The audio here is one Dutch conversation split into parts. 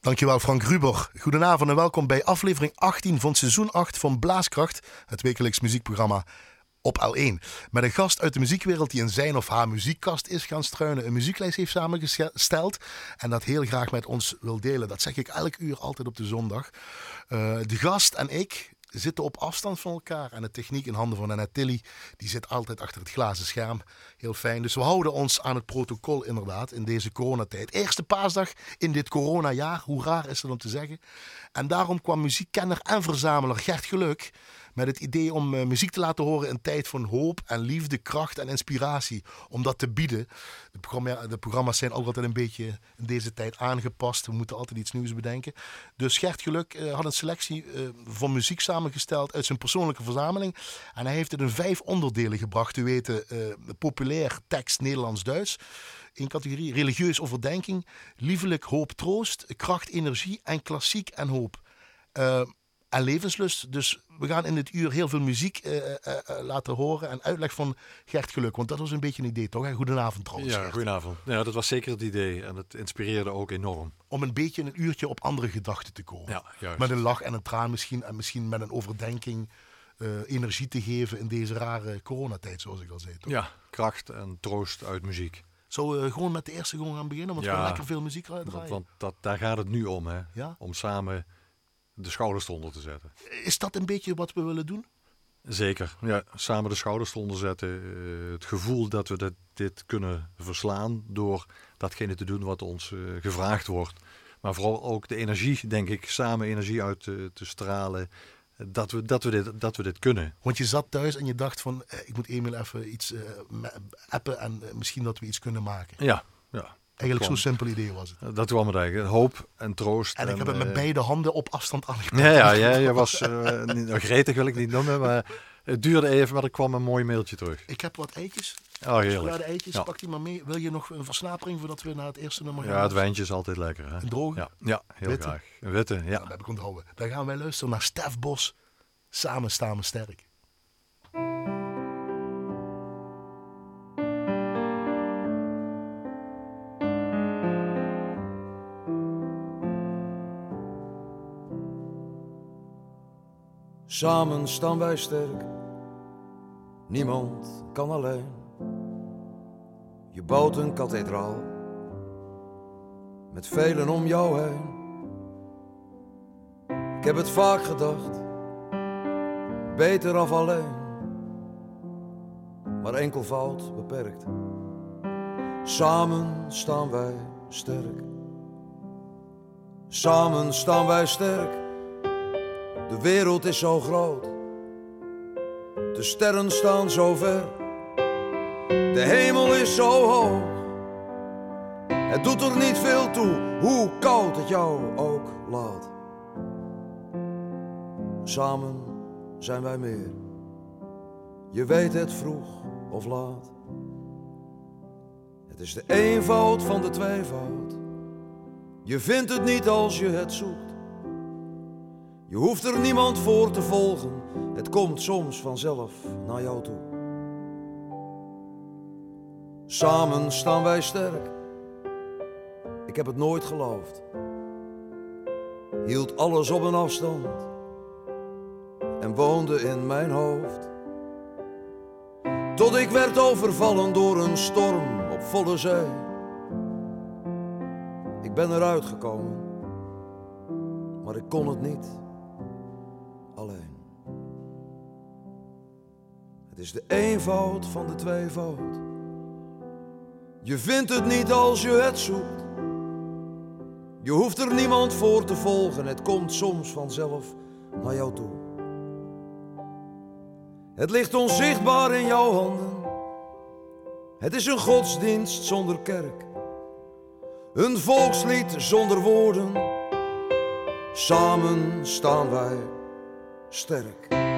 Dankjewel Frank Ruber. Goedenavond en welkom bij aflevering 18 van seizoen 8 van Blaaskracht, het wekelijks muziekprogramma op L1. Met een gast uit de muziekwereld die in zijn of haar muziekkast is gaan struinen, een muzieklijst heeft samengesteld en dat heel graag met ons wil delen. Dat zeg ik elk uur altijd op de zondag. Uh, de gast en ik zitten op afstand van elkaar. En de techniek in handen van Annette die zit altijd achter het glazen scherm. Heel fijn. Dus we houden ons aan het protocol inderdaad in deze coronatijd. Eerste paasdag in dit coronajaar. Hoe raar is dat om te zeggen? En daarom kwam muziekkenner en verzamelaar Gert Geluk met het idee om uh, muziek te laten horen in tijd van hoop en liefde, kracht en inspiratie. Om dat te bieden. De, programma, de programma's zijn altijd een beetje in deze tijd aangepast. We moeten altijd iets nieuws bedenken. Dus Gert Geluk uh, had een selectie uh, van muziek samengesteld uit zijn persoonlijke verzameling. En hij heeft het in vijf onderdelen gebracht. U weten, populair, tekst, Nederlands-Duits. In categorie religieus overdenking, liefelijk, hoop, troost, kracht, energie en klassiek en hoop. En levenslust. Dus we gaan in dit uur heel veel muziek uh, uh, uh, laten horen en uitleg van Gert Geluk. Want dat was een beetje een idee, toch? En goedenavond trouwens. Ja, goedenavond. Ja, dat was zeker het idee en het inspireerde ook enorm. Om een beetje een uurtje op andere gedachten te komen. Ja, juist. Met een lach en een traan misschien en misschien met een overdenking. energie te geven in deze rare coronatijd, zoals ik al zei. Toch? Ja, kracht en troost uit muziek. Zullen we gewoon met de eerste gewoon gaan beginnen? Want ja, we gaan lekker veel muziek draaien. Want, want dat, daar gaat het nu om, hè? Ja? Om samen de schouders eronder te zetten. Is dat een beetje wat we willen doen? Zeker. Ja, samen de schouders eronder zetten. Uh, het gevoel dat we dit, dit, kunnen verslaan door datgene te doen wat ons uh, gevraagd wordt. Maar vooral ook de energie, denk ik, samen energie uit te, te stralen. Dat we, dat, we dit, dat we dit kunnen. Want je zat thuis en je dacht van, eh, ik moet Emil even iets appen en misschien dat we iets kunnen maken. Ja, ja. Eigenlijk zo'n simpel idee was het. Dat kwam het eigenlijk. Hoop en troost. En ik heb het met uh, beide handen op afstand aangepakt. Ja, ja, ja je was uh, niet, nou, gretig wil ik niet noemen, maar het duurde even, maar er kwam een mooi mailtje terug. Ik heb wat eitjes. Oh, heerlijk. de eitjes, ja. pak die maar mee. Wil je nog een versnapering voordat we naar het eerste nummer gaan? Ja, het wijntje is altijd lekker. Hè? Een droge? Ja, ja heel Witte. graag. Een witte, ja. ja. Dat heb ik onthouden. Dan gaan wij luisteren naar Stef Bos. Samen staan we sterk. Samen staan wij sterk, niemand kan alleen. Je bouwt een kathedraal met velen om jou heen. Ik heb het vaak gedacht, beter af alleen, maar enkelvoud beperkt. Samen staan wij sterk, samen staan wij sterk. De wereld is zo groot, de sterren staan zo ver, de hemel is zo hoog. Het doet er niet veel toe hoe koud het jou ook laat. Samen zijn wij meer, je weet het vroeg of laat. Het is de eenvoud van de tweevoud, je vindt het niet als je het zoekt. Je hoeft er niemand voor te volgen, het komt soms vanzelf naar jou toe. Samen staan wij sterk, ik heb het nooit geloofd. Hield alles op een afstand en woonde in mijn hoofd. Tot ik werd overvallen door een storm op volle zee. Ik ben eruit gekomen, maar ik kon het niet is de eenvoud van de tweevoud. Je vindt het niet als je het zoekt. Je hoeft er niemand voor te volgen, het komt soms vanzelf naar jou toe. Het ligt onzichtbaar in jouw handen. Het is een godsdienst zonder kerk. Een volkslied zonder woorden. Samen staan wij sterk.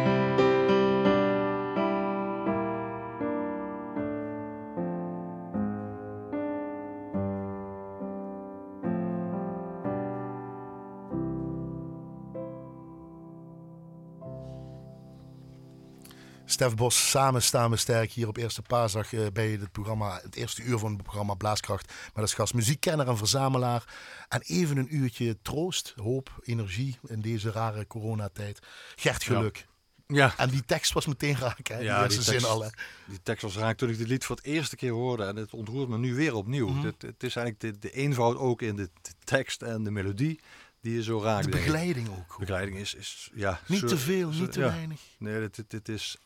Stef Bos, samen staan we sterk hier op Eerste Paasdag uh, bij het programma, het eerste uur van het programma Blaaskracht. Met als gast muziekkenner en verzamelaar. En even een uurtje troost, hoop, energie in deze rare coronatijd. Gert Geluk. Ja. En die tekst was meteen raak, hè? Ja, die, zin al. Hè? Die tekst was raak toen ik dit lied voor het eerste keer hoorde. En het ontroert me nu weer opnieuw. Mhm. het, het, is eigenlijk de, de, eenvoud ook in de, tekst en de melodie die je zo raakt. De begeleiding ook. Begeleiding is, is ja... Niet te veel, niet te weinig. Nee, dit, dit, is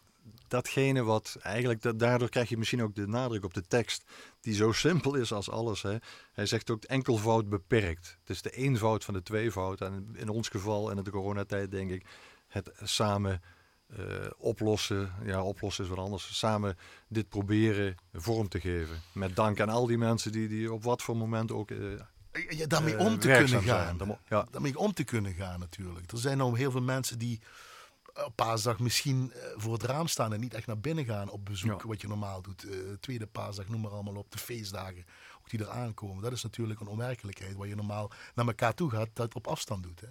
datgene wat eigenlijk, dat, daardoor krijg je misschien ook de nadruk op de tekst, die zo simpel is als alles. Hè. Hij zegt ook enkelvoud beperkt. Het is de eenvoud van de tweevoud. En in ons geval, in de coronatijd, denk ik, het samen uh, oplossen. Ja, oplossen is wat anders. Samen dit proberen vorm te geven. Met dank aan al die mensen die, die op wat voor moment ook. Uh, ja, daarmee uh, om te kunnen gaan. Zijn. Ja. Daarmee om te kunnen gaan, natuurlijk. Er zijn nou heel veel mensen die op paasdag misschien voor het raam staan en niet echt naar binnen gaan op bezoek, wat je normaal doet. tweede paasdag, noem maar allemaal op, de feestdagen, ook die er aankomen. Dat is natuurlijk een onwerkelijkheid waar je normaal naar elkaar toe gaat, dat op afstand doet. Hè?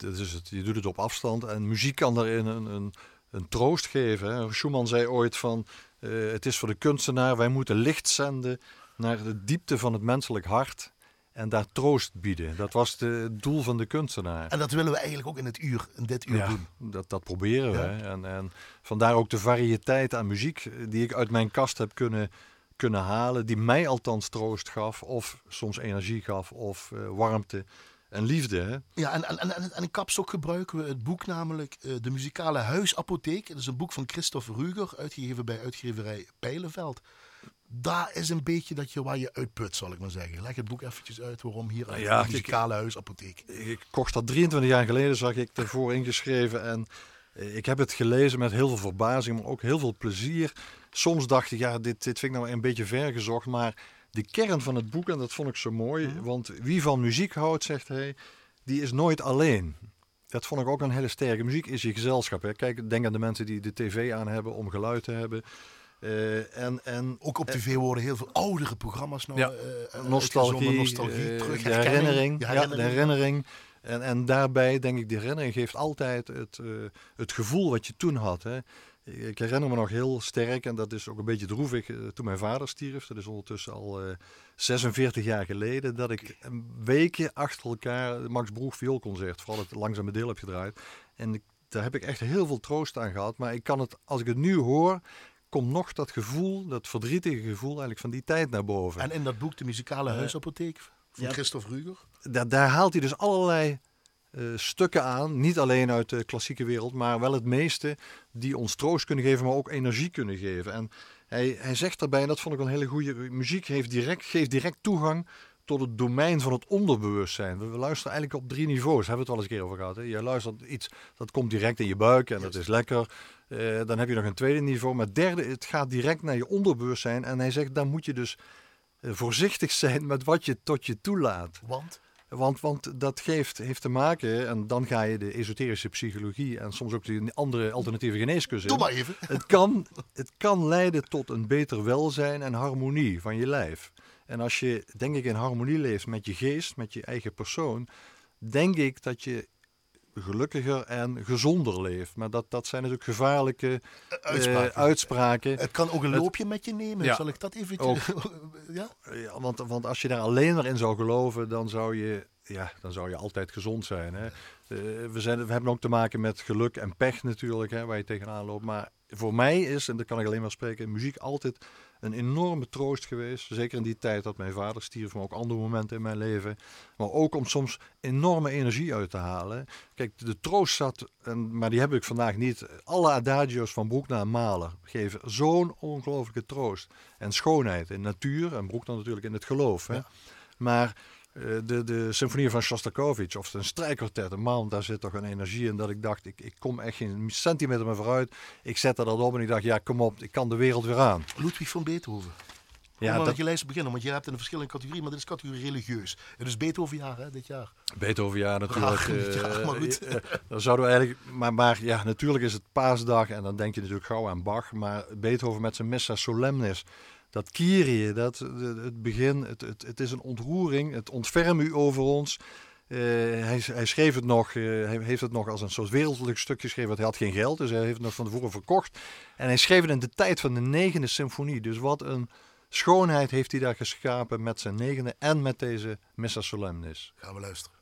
dat is het, je doet het op afstand en muziek kan daarin een, een, een troost geven. Hè. Schumann zei ooit van, uh, het is voor de kunstenaar, wij moeten licht zenden naar de diepte van het menselijk hart en daar troost bieden. Dat was het doel van de kunstenaar. En dat willen we eigenlijk ook in, het uur, in dit uur ja, doen. Dat, dat proberen we. En, en vandaar ook de variëteit aan muziek die ik uit mijn kast heb kunnen, kunnen halen, die mij althans troost gaf, of soms energie gaf, of uh, warmte en liefde. Hè? Ja, en, en, en, en in Kapstok gebruiken we het boek namelijk uh, De Muzikale Huisapotheek. Dat is een boek van Christophe Ruger, uitgegeven bij uitgeverij Pijlenveld. Daar is een beetje dat je waar je uitput, zal ik maar zeggen. Leg het boek eventjes uit waarom hier uit ja, de Muzikale Huisapotheek. Ik kocht dat 23 jaar geleden, zag ik ervoor ingeschreven. En eh, ik heb het gelezen met heel veel verbazing, maar ook heel veel plezier. Soms dacht ik, ja, dit, dit vind ik nou een beetje vergezocht, maar de kern van het boek, en dat vond ik zo mooi, mhm. want wie van muziek houdt, zegt hij, die is nooit alleen. Dat vond ik ook een hele sterke. Muziek is je gezelschap. Hè. Kijk, denk aan de mensen die de tv aan hebben om geluid te hebben. Uh, en, en, ook op tv worden heel veel oudere programma's nou, ja, uh, nostalgie, nostalgie terug, de herinnering, ja, de herinnering. En, en daarbij denk ik, de herinnering geeft altijd het, uh, het gevoel wat je toen had. Hè. Ik herinner me nog heel sterk, en dat is ook een beetje droevig, eh, toen mijn vader stierf, dat is ondertussen al 46 eh, jaar geleden, dat ik een weekje achter elkaar Max Broeg vioolconcert, vooral het langzame deel heb gedraaid. En daar heb ik echt heel veel troost aan gehad, maar ik kan het, als ik het nu hoor, komt nog dat gevoel, dat verdrietige gevoel eigenlijk van die tijd naar boven. En in dat boek De Muzikale uh, Huisapotheek van ja, Christophe Ruger? Daar, daar haalt hij dus allerlei uh, stukken aan. Niet alleen uit de klassieke wereld, maar wel het meeste die ons troost kunnen geven, maar ook energie kunnen geven. En hij, hij zegt daarbij, en dat vond ik een hele goede, muziek heeft direct, geeft direct toegang tot het domein van het onderbewustzijn. We, luisteren eigenlijk op drie niveaus, hebben we het wel eens een keer over gehad. Hè? Je luistert iets, dat komt direct in je buik en dat is lekker. Uh, dan heb je nog een tweede niveau, maar derde, het gaat direct naar je onderbewustzijn. En hij zegt, dan moet je dus uh, voorzichtig zijn met wat je tot je toelaat. Want? Want, want dat geeft, heeft te maken, en dan ga je de esoterische psychologie en soms ook de andere alternatieve geneeskunde. Doe maar even. Het kan, het kan leiden tot een beter welzijn en harmonie van je lijf. En als je, denk ik, in harmonie leeft met je geest, met je eigen persoon, denk ik dat je gelukkiger en gezonder leeft. Maar dat, dat zijn natuurlijk gevaarlijke uh, uitspraken. Het kan ook een loopje met je nemen. Zal ik dat even... ja? ja? want, want als je daar alleen maar in zou geloven, dan zou je, ja, dan zou je altijd gezond zijn. Hè? Uh, we, zijn, we hebben ook te maken met geluk en pech natuurlijk, hè, waar je tegenaan loopt. Maar voor mij is, en dat kan ik alleen maar spreken, muziek altijd een enorme troost geweest. Zeker in die tijd dat mijn vader stierf, maar ook andere momenten in mijn leven. Maar ook om soms enorme energie uit te halen. Kijk, de troost zat, en, maar die heb ik vandaag niet. Alle adagio's van Broek naar Maler geven zo'n ongelooflijke troost. En schoonheid in natuur en Broek dan natuurlijk in het geloof. Hè. Maar de, de symfonie van Shostakovich of een strijkkwartet, een man, daar zit toch een energie in dat ik dacht, ik, ik kom echt geen centimeter meer vooruit. Ik zette dat op en ik dacht, ja kom op, ik kan de wereld weer aan. Ludwig van Beethoven. Ja, dat... je lijst beginnen, want je hebt in een verschillende categorieën, maar dit is categorie religieus. Het is Beethovenjaar hè, dit jaar. Beethovenjaar natuurlijk. Uh, maar goed. Uh, dan zouden we eigenlijk, maar, maar ja, natuurlijk is het paasdag en dan denk je natuurlijk gauw aan Bach, maar Beethoven met zijn Missa Solemnis dat Kyrie, dat, het begin, het, het, het is een ontroering, het ontfermt u over ons. hij, hij, schreef het nog, hij heeft het nog als een soort wereldlijk stuk geschreven, want hij had geen geld, dus hij heeft het nog van tevoren verkocht. En hij schreef het in de tijd van de negende symfonie. Dus wat een schoonheid heeft hij daar geschapen met zijn negende en met deze Missa Solemnis. Gaan we luisteren.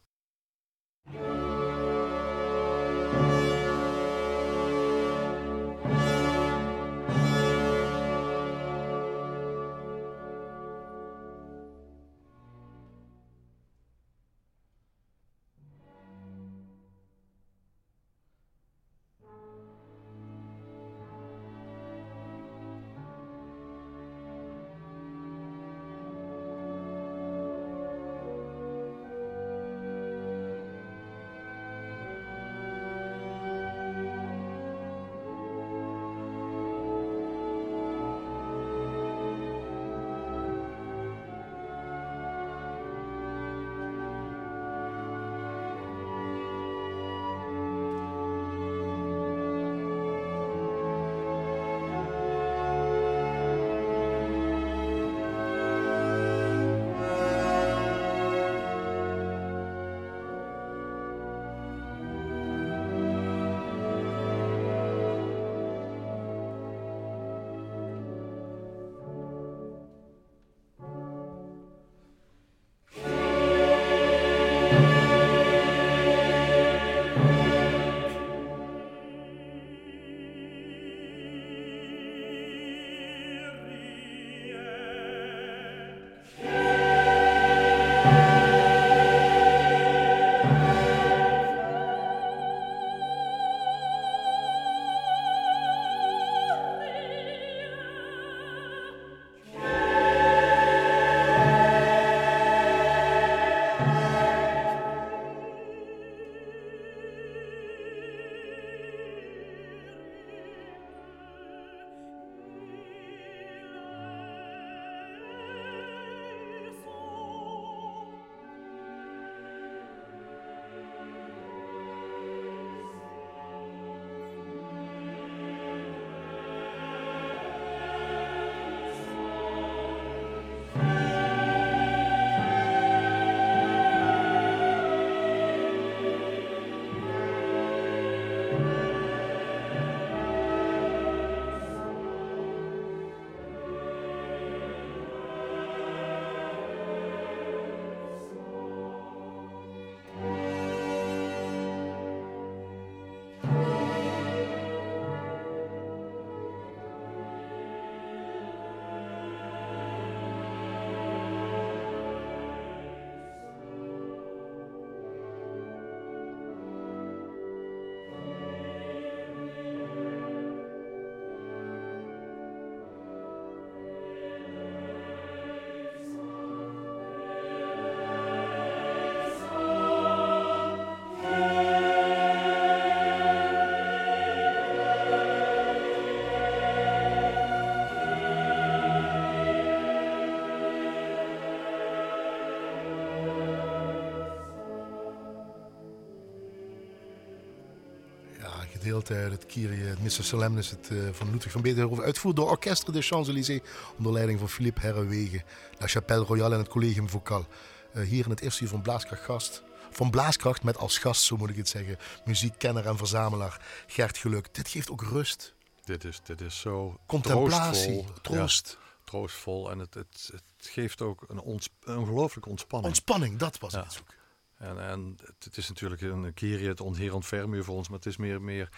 Gedeelte uit het Kyrie, het Missa Solemnis het, uh, van Ludwig van Beethoven, uitvoerd door Orchestre de Champs-Élysées onder leiding van Philippe Herrewegen, La Chapelle Royale en het Collegium Vocal. Uh, hier in het eerste uur van Blaaskracht gast. Van Blaaskracht met als gast, zo moet ik het zeggen, muziekkenner en verzamelaar Gert Geluk. Dit geeft ook rust. Dit is, dit is zo Contemplatie, troost. troostvol en het, het, het geeft ook een, ons, een ongelooflijke ontspanning. Ontspanning, dat was het zoek. En, en het, is natuurlijk een keer het onherend vermuur voor ons, maar het is meer, meer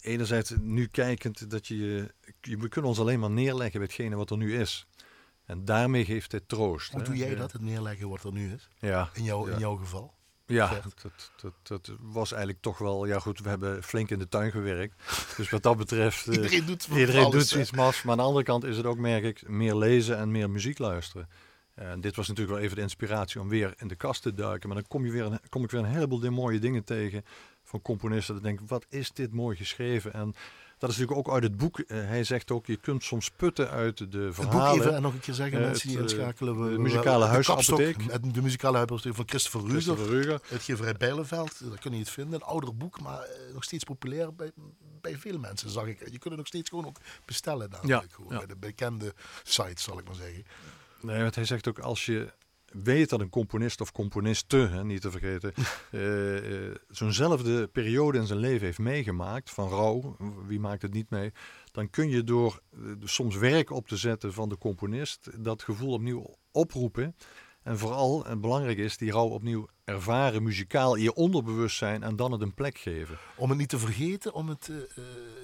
enerzijds nu kijkend dat je, je, we kunnen ons alleen maar neerleggen bij hetgene wat er nu is. En daarmee geeft het troost. Hoe doe jij dat, het neerleggen wat er nu is? Ja. In, jou, in jouw geval? Ja, dat, dat, dat, was eigenlijk toch wel... Ja goed, we hebben flink in de tuin gewerkt. Dus wat dat betreft... Eh, iedereen doet, iedereen doet iets mas. Maar aan de andere kant is het ook, merk ik, meer lezen en meer muziek luisteren. En dit was natuurlijk wel even de inspiratie om weer in de kast te duiken. Maar dan kom, je weer een, kom ik weer een heleboel mooie dingen tegen van componisten. Dat denk wat is dit mooi geschreven? En dat is natuurlijk ook uit het boek. Uh, hij zegt ook, je kunt soms putten uit de verhalen. Het boek even nog een keer zeggen, uh, mensen die eh, inschakelen. We, de muzikale huisapotheek. De muzikale huisapotheek van Christopher Ruger. Christopher Ruger. Uitgeverij Bijleveld. Daar kun je het vinden. Een ouder boek, maar nog steeds populair bij, bij veel mensen, zag ik. Je kunt het nog steeds gewoon ook bestellen. Namelijk, ja. Bij de bekende sites, zal ik maar zeggen. Nee, want hij zegt ook als je weet dat een componist of componiste, hè, niet te vergeten, uh, uh, zo'nzelfde periode in zijn leven heeft meegemaakt, van rouw, wie maakt het niet mee, dan kun je door soms werk op te zetten van de componist dat gevoel opnieuw oproepen. En vooral, en belangrijk is, die rouw opnieuw ervaren, muzikaal, in je onderbewustzijn en dan het een plek geven. Om het niet te vergeten, om het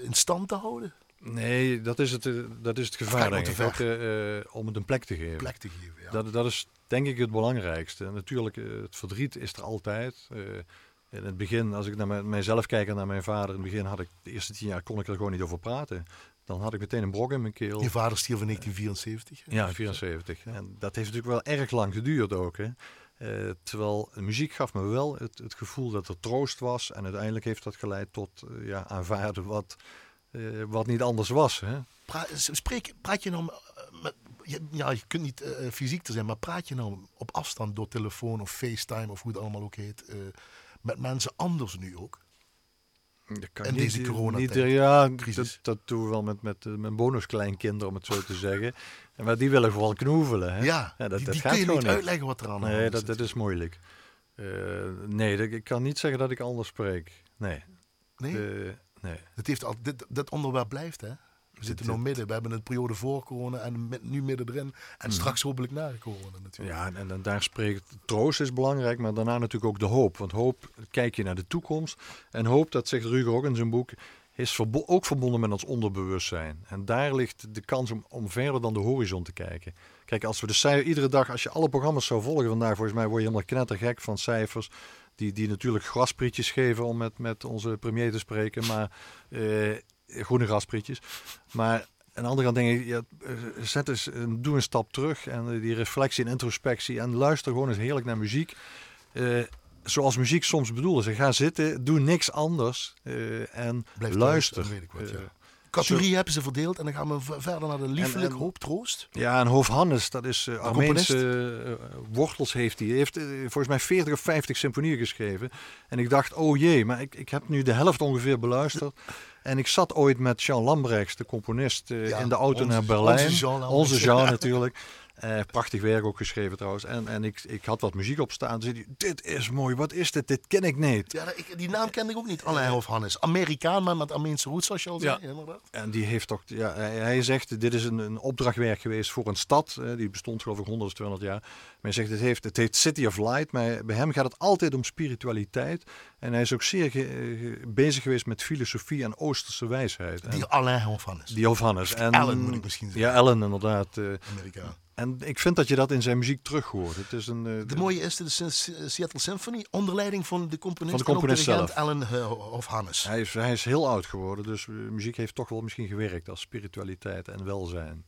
in stand te houden? Nee, dat is het, dat is het gevaar, denk ik. Ook, uh, om het een plek te geven. Plek te geven, ja. Dat, dat is denk ik het belangrijkste. natuurlijk, uh, het verdriet is er altijd. in het begin, als ik naar mijzelf kijk en naar mijn vader, in het begin had ik, de eerste tien jaar kon ik er gewoon niet over praten. Dan had ik meteen een brok in mijn keel. Je vader stierf in 1974? Ja, 74. En dat heeft natuurlijk wel erg lang geduurd ook. Hè. Uh, terwijl muziek gaf me wel het, het, gevoel dat er troost was. En uiteindelijk heeft dat geleid tot uh, ja, aanvaarden wat, uh, wat niet anders was. Hè? Pra spreek, praat je nou met, ja, je kunt niet uh, fysiek te zijn, maar praat je nou op afstand door telefoon of FaceTime of hoe het allemaal ook heet, uh, met mensen anders nu ook? Dat kan en niet, deze corona niet, Ja, dat, dat, doen we wel met, met mijn bonuskleinkinderen, om het zo te zeggen. En maar die willen vooral knoevelen. Hè? Ja, ja dat, die, dat die gaat kun je niet uitleggen wat er aan Nee, dat, dat is moeilijk. nee, dat, ik kan niet zeggen dat ik anders spreek. Nee. Nee? Nee. Het heeft al, dit, dat onderwerp blijft, hè? We zitten nog midden. We hebben een periode voor corona en nu midden erin. En mhm. straks hopelijk na corona natuurlijk. Ja, en, en, daar spreekt troost is belangrijk, maar daarna natuurlijk ook de hoop. Want hoop, kijk je naar de toekomst. En hoop, dat zegt Ruger ook in zijn boek, is verbo ook verbonden met ons onderbewustzijn. En daar ligt de kans om, om verder dan de horizon te kijken. Kijk, als we de cijfers, iedere dag, als je alle programma's zou volgen vandaag, volgens mij word je helemaal knettergek van cijfers die, die natuurlijk grasprietjes geven om met, met onze premier te spreken, maar uh, groene grasprietjes. Maar aan de andere kant denk ik, ja, eh, zet eens, doe een stap terug en die reflectie en introspectie en luister gewoon eens heerlijk naar muziek. Uh, zoals muziek soms bedoelt is, ga zitten, doe niks anders uh, en Blijf luister. Thuis, wat, ja. Categorieën hebben ze verdeeld en dan gaan we verder naar de liefelijk hoop troost. Ja, en Hoofd Hannes, dat is uh, Armeense uh, wortels heeft hij. heeft uh, volgens mij 40 of 50 symfonieën geschreven. En ik dacht, oh jee, maar ik, ik heb nu de helft ongeveer beluisterd. En ik zat ooit met Jean Lambrechts, de componist, ja, in de auto naar Berlijn. Onze Jean, onze Jean natuurlijk. Uh, prachtig werk ook geschreven trouwens. En, en ik, ik had wat muziek op staan. Dus dit is mooi. Wat is dit? Dit ken ik niet. Ja, ik, die naam kende ik ook niet. Alain of Hannes. Amerikaan, maar met Armeense roots, zoals je al zei. Ja. En die heeft toch... Ja, hij, zegt, dit is een, een opdrachtwerk geweest voor een stad. Uh, die bestond geloof ik 100 of 200 jaar. Maar hij zegt, het, heeft, het heet City of Light. Maar bij hem gaat het altijd om spiritualiteit. En hij is ook zeer ge, bezig geweest met filosofie en oosterse wijsheid. Die Alain of Hannes. Die of Hannes. En, Ellen moet ik misschien zeggen. Ja, Ellen inderdaad. Uh, Amerikaan. En ik vind dat je dat in zijn muziek terug hoort. Het is een, uh, de mooie is de Seattle Symphony onder leiding van de componist, van de componist zelf. Alan uh, of Hannes. Hij is, hij is heel oud geworden, dus muziek heeft toch wel misschien gewerkt als spiritualiteit en welzijn.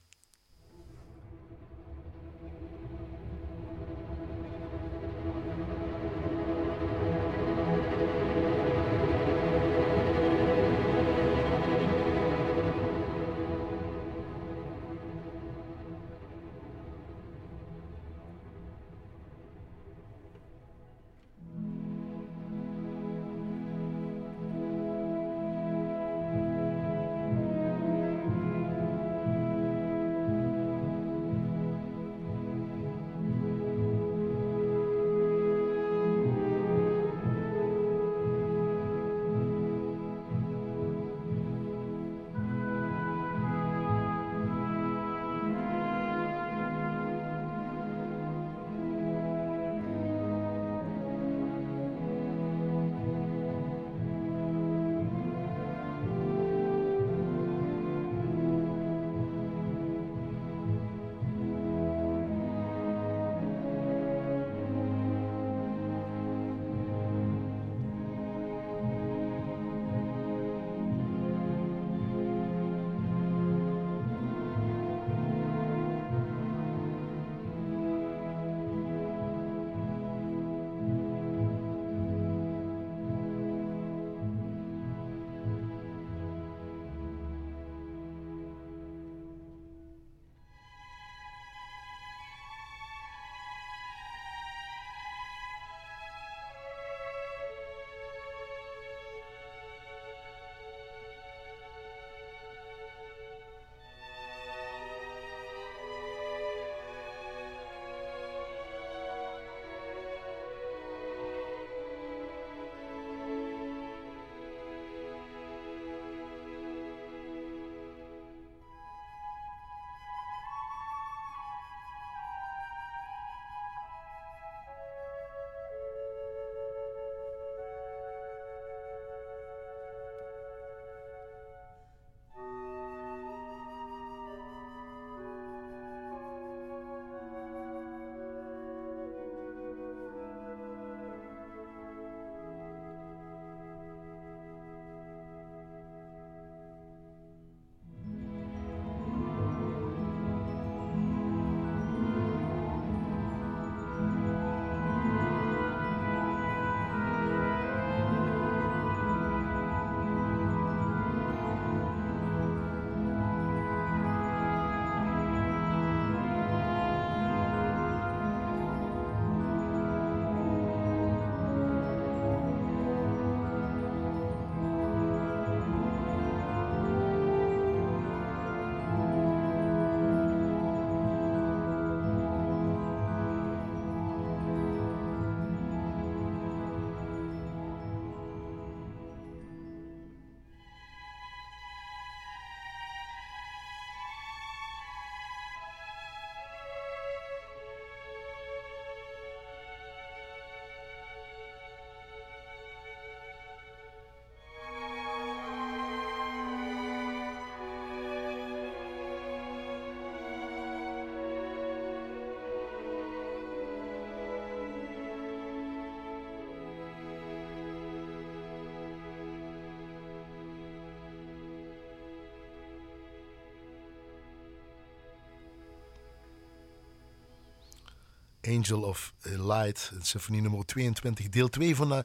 Angel of Light, symfonie nummer 22, deel 2 van de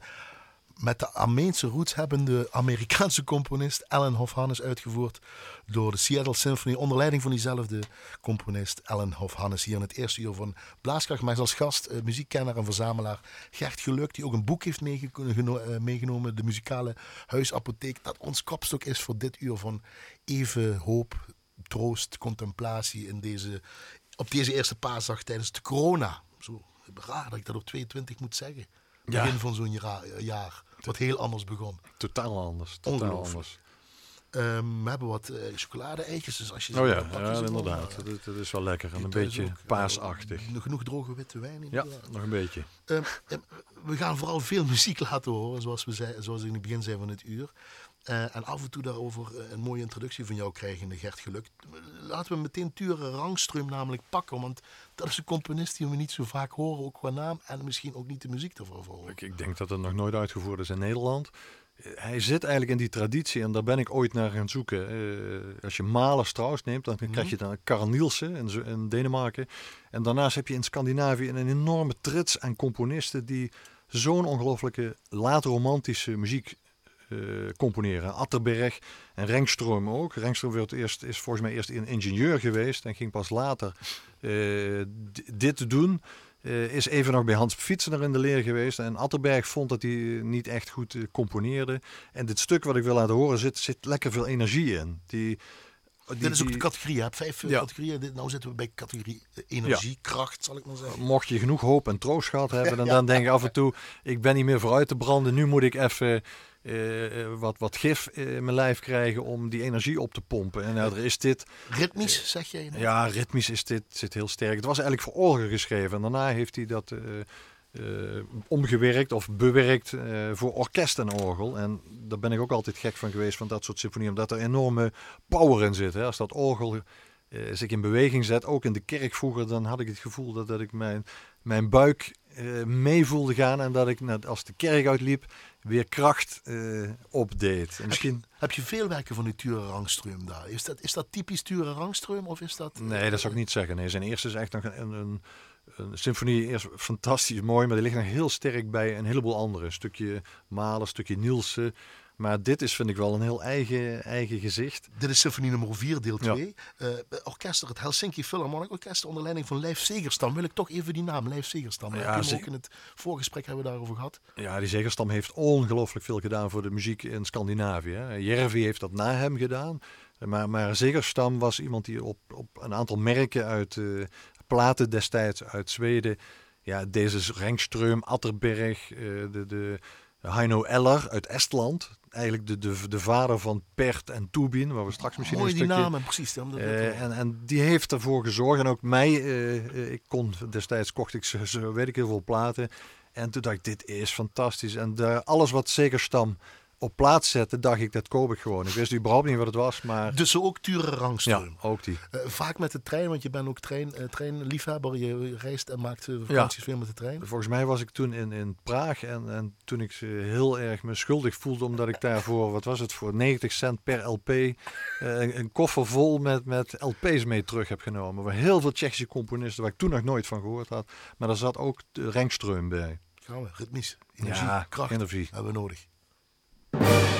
met de Armeense roots hebbende Amerikaanse componist Alan Hofhannes uitgevoerd door de Seattle Symphony onder leiding van diezelfde componist Alan Hofhannes hier in het eerste uur van Blaaskracht. Maar als gast uh, muziekkenner en verzamelaar Gert Geluk, die ook een boek heeft uh, meegenomen, de muzikale huisapotheek, dat ons kopstok is voor dit uur van even hoop, troost, contemplatie in deze, op deze eerste paasdag tijdens de corona. Zo raar dat ik dat op 22 moet zeggen. Begin van zo'n jaar. Wat heel anders begon. Totaal anders. Totaal anders. Um, we hebben wat uh, chocolade-eitjes. Dus als je oh ja, ja inderdaad. Dat, dat, is wel lekker. En een beetje ook, paasachtig. nog genoeg droge witte wijn in. Ja, nog een beetje. Um, we gaan vooral veel muziek laten horen, zoals, we zei, zoals ik in het begin zei van het uur. Uh, en af en toe daarover een mooie introductie van jou krijgen, de Gert Geluk. Laten we meteen Ture Rangström namelijk pakken, want dat is een componist die we niet zo vaak horen, ook qua naam en misschien ook niet de muziek ervoor horen. Ik, ik denk dat het nog nooit uitgevoerd is in Nederland. Hij zit eigenlijk in die traditie en daar ben ik ooit naar gaan zoeken. Uh, als je Mahler Strauss neemt, dan krijg mhm. je dan Carl Nielsen in, in Denemarken. En daarnaast heb je in Scandinavië een enorme trits aan componisten die zo'n ongelooflijke laat-romantische muziek uh, componeren. Atterberg en Rengstroom ook. Rengstroom werd eerst, is volgens mij eerst een ingenieur geweest en ging pas later uh, dit doen. Uh, is even nog bij Hans Fietsener in de leer geweest. En Atterberg vond dat hij niet echt goed componeerde. En dit stuk wat ik wil laten horen zit, zit lekker veel energie in. Die, die, Dit is ook de categorie. Je hebt vijf ja. categorieën. Dit, nou zitten we bij categorie energie, kracht, zal ik maar zeggen. Mocht je genoeg hoop en troost gehad hebben, dan, dan denk je af en toe: ik ben niet meer vooruit te branden. Nu moet ik even uh, wat, wat gif in mijn lijf krijgen om die energie op te pompen. En nou, er is dit... Ritmisch, zeg je? Ja, ritmisch is dit zit heel sterk. Het was eigenlijk voor orgel geschreven. En daarna heeft hij dat... Uh, omgewerkt of bewerkt uh, voor orkest en orgel. En daar ben ik ook altijd gek van geweest van dat soort symfonieën, omdat er enorme power in zit. Hè. Als dat orgel uh, zich in beweging zet, ook in de kerk vroeger, dan had ik het gevoel dat, dat ik mijn, mijn buik mee voelde gaan en dat ik net als de kerk uitliep weer kracht uh, opdeed. En misschien... Heb je, veel werken van die Ture Rangström daar? Is dat, is dat typisch Ture Rangström of is dat... Nee, dat zou ik niet zeggen. Nee, zijn eerste is echt een, een, een symfonie. Eerst fantastisch mooi, maar die ligt nog heel sterk bij een heleboel andere. Een stukje Malen, een stukje Nielsen. Maar dit is, vind ik wel, een heel eigen, eigen gezicht. Dit is symfonie nummer 4, deel 2. Ja. Uh, orkester, het Helsinki Philharmonic Orkester onder leiding van Leif Zegerstam. Wil ik toch even die naam, Leif Zegerstam. Ja, ook in het voorgesprek hebben we daarover gehad. Ja, die Zegerstam heeft ongelooflijk veel gedaan voor de muziek in Scandinavië. Järvi heeft dat na hem gedaan. Maar, maar Zegerstam was iemand die op, op een aantal merken uit uh, platen destijds uit Zweden... Ja, deze Rengström, Atterberg, uh, de... de Heino Eller uit Estland eigenlijk de, de, de vader van Pert en Toebin, waar we straks misschien Mooi een stukje... die namen, precies. Uh, en, en die heeft ervoor gezorgd. En ook mij, uh, ik kon destijds kocht ik zo, zo weet ik heel veel platen. En toen dacht ik, dit is fantastisch. En de, alles wat zeker stam op plaats zetten, dacht ik, dat koop ik gewoon. Ik wist überhaupt niet wat het was, maar... Dus ook Ture Rangström? Ja, ook die. Uh, vaak met de trein, want je bent ook trein, uh, treinliefhebber. Je reist en maakt uh, vakanties ja. veel met de trein. Volgens mij was ik toen in, in Praag en, en toen ik heel erg me schuldig voelde, omdat ik daarvoor, wat was het, voor 90 cent per LP, een, een, koffer vol met, met LP's mee terug heb genomen. Waar heel veel Tsjechische componisten, waar ik toen nog nooit van gehoord had. Maar daar zat ook de Rangström bij. Gaan we, ritmisch, energie, ja, kracht energie. hebben we nodig. you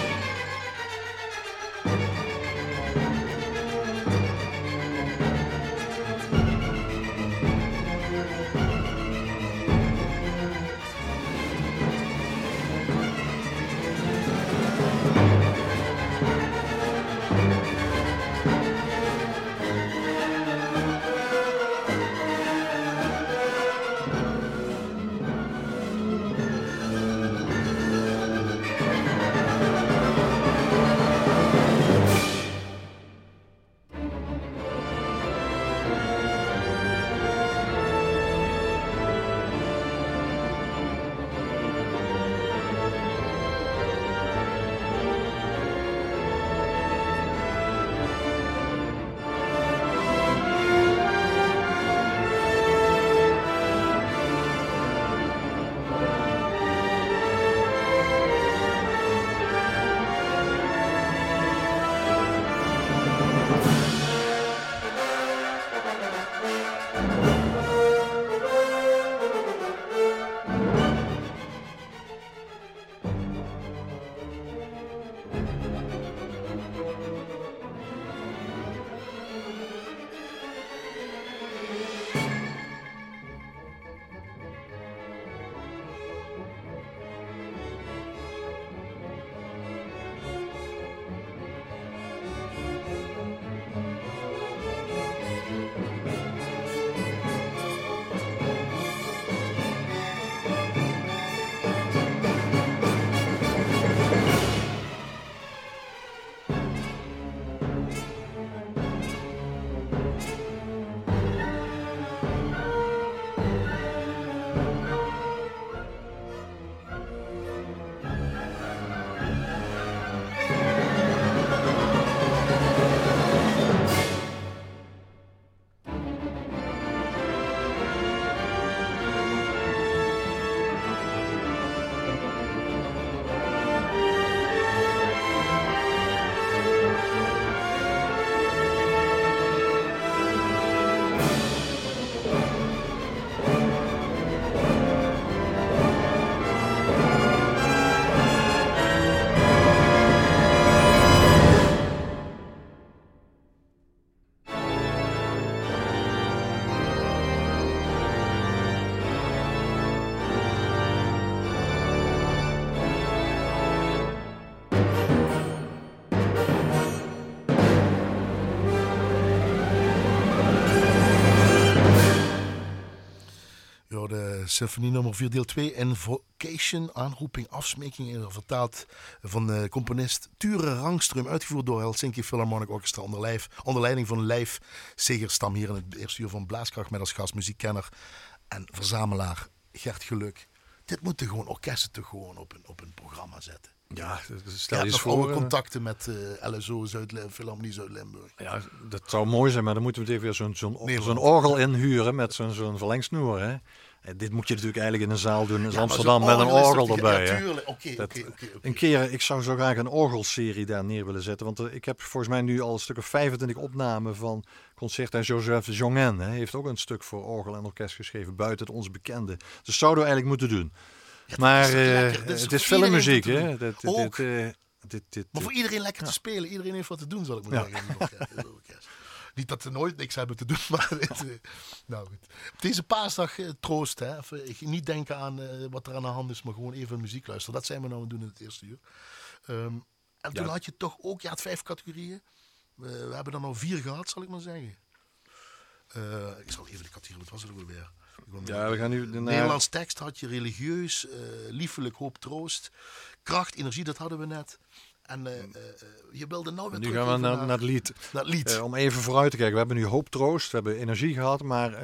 Symfonie nummer 4, deel 2. Invocation, aanroeping, afsmeking. Vertaald van de componist Ture Rangström. Uitgevoerd door Helsinki Philharmonic Orchestra. Onder, lijf, onder leiding van Lijf Segerstam. Hier in het eerste uur van Blaaskracht. Met als gast muziekkenner en verzamelaar Gert Geluk. Dit moeten gewoon orkesten toch gewoon op een, op een programma zetten. Ja, stel je nog voor. eh, contacten met eh, LSO, Zuid Philharmonie Zuid-Limburg. Ja, dat zou mooi zijn, maar dan moeten we even zo'n zo'n orgel inhuren met zo'n zo'n verlengsnoer. Hè? Dit moet je natuurlijk eigenlijk in een zaal doen in Ja, Amsterdam met een orgel erbij. Ja, tuurlijk. Dat-. Een keer, ik zou zo graag een orgelserie daar neer willen zetten. Want eh, ik heb volgens mij nu al een stuk of 25 opnamen van concerten. En Joseph Jongen hè, heeft ook een stuk voor orgel en orkest geschreven, buiten het ons bekende. Dus zouden we eigenlijk moeten doen. maar is eh, is het is filmmuziek, hè? Dit, dit, Ook. dit, eh, dit, dit, Maar voor iedereen lekker te spelen. Iedereen heeft wat te doen, zal ik maar Ja. zeggen. Niet dat ze nooit niks hebben te doen, maar eh, nou goed. Op deze paasdag eh, troost. Hè. Even, niet denken aan eh, wat er aan de hand is, maar gewoon even muziek luisteren. Dat zijn we nou aan het doen in het eerste uur. Ehm, en toen Ja. had je toch ook, je had vijf categorieën. We, we hebben er nou vier gehad, zal ik maar zeggen. Ik zal even de categorie, wat was het ook weer? Ja, we gaan nu naar- Nederlands tekst had je religieus, eh, liefelijk, hoop, troost. Kracht, energie, dat hadden we net. En eh, eh, eh, je wilde nou weer Nu gaan we naar, naar het lied. naar het lied. Om even vooruit te kijken. We hebben nu hoop troost, we hebben energie gehad, maar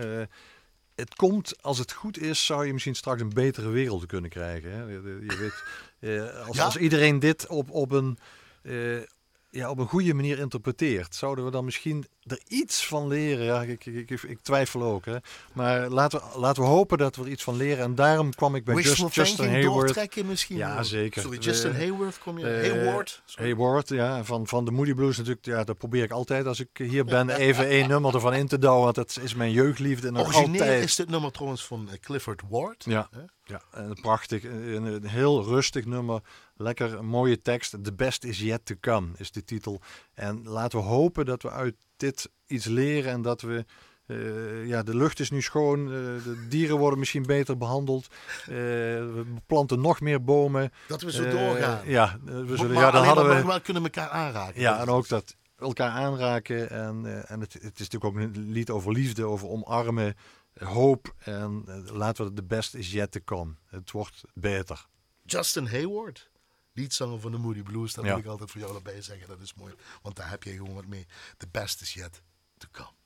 het komt, als het goed is, zou je misschien straks een betere wereld kunnen krijgen. Hè? Je, weet, als, Ja? als iedereen dit op, op, een, ja, op een goede manier interpreteert, zouden we dan misschien er iets van leren. Ja, ik, ik, ik, ik twijfel ook. Hè? Maar laten we, laten we hopen dat we er iets van leren. En daarom kwam ik bij Wishful Just, Justin Hayward. doortrekken misschien. Ja, wel. zeker. Sorry, Justin Hayward kom je. Eh, Hayward. sorry. Hayward, ja, van, van de Moody Blues natuurlijk. Ja, dat probeer ik altijd als ik hier ben even één nummer ervan in te douwen. Want dat is mijn jeugdliefde. En Origineel altijd. is dit nummer trouwens van eh, Clifford Ward. Ja, Hè? ja en prachtig. Een, een heel rustig nummer. Lekker, mooie tekst. The best is yet to come is de titel. En laten we hopen dat we uit dit iets leren en dat we... eh, ja, de lucht is nu schoon, eh, de dieren worden misschien beter behandeld. eh, we planten nog meer bomen. Dat we zo doorgaan. Ja, we zullen, maar ja, dan hadden we... kunnen elkaar aanraken. Ja, en ook dat elkaar aanraken. En, en het, het is natuurlijk ook een lied over liefde, over omarmen, hoop. En laten we de best is yet to come. Het wordt beter. Justin Hayward, liedzanger van de Moody Blues. Dat wil ik altijd voor jou erbij zeggen. Dat is mooi. Want daar heb je gewoon wat mee. The best is yet to come.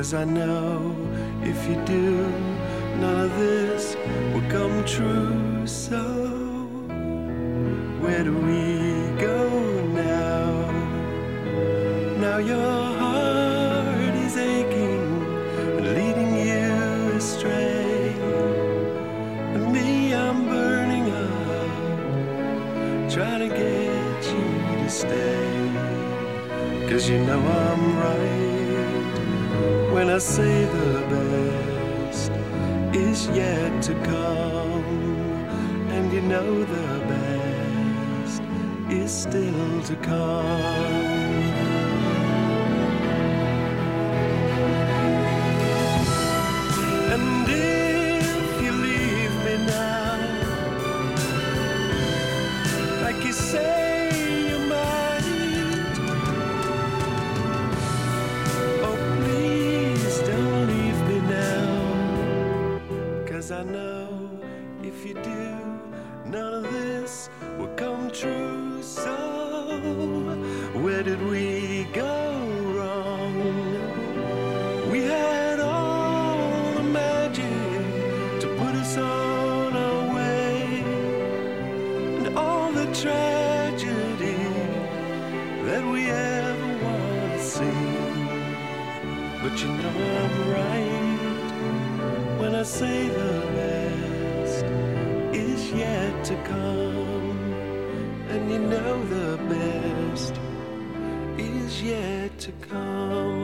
Cause I know if you do, none of this will come true. So, where do we go now? Now your heart is aching leading you astray. And me, I'm burning up, trying to get you to stay. Cause you know I'm say the best is yet to come. And you know the best is still to come. But you know I'm right when I say the best is yet to come, and you know the best is yet to come.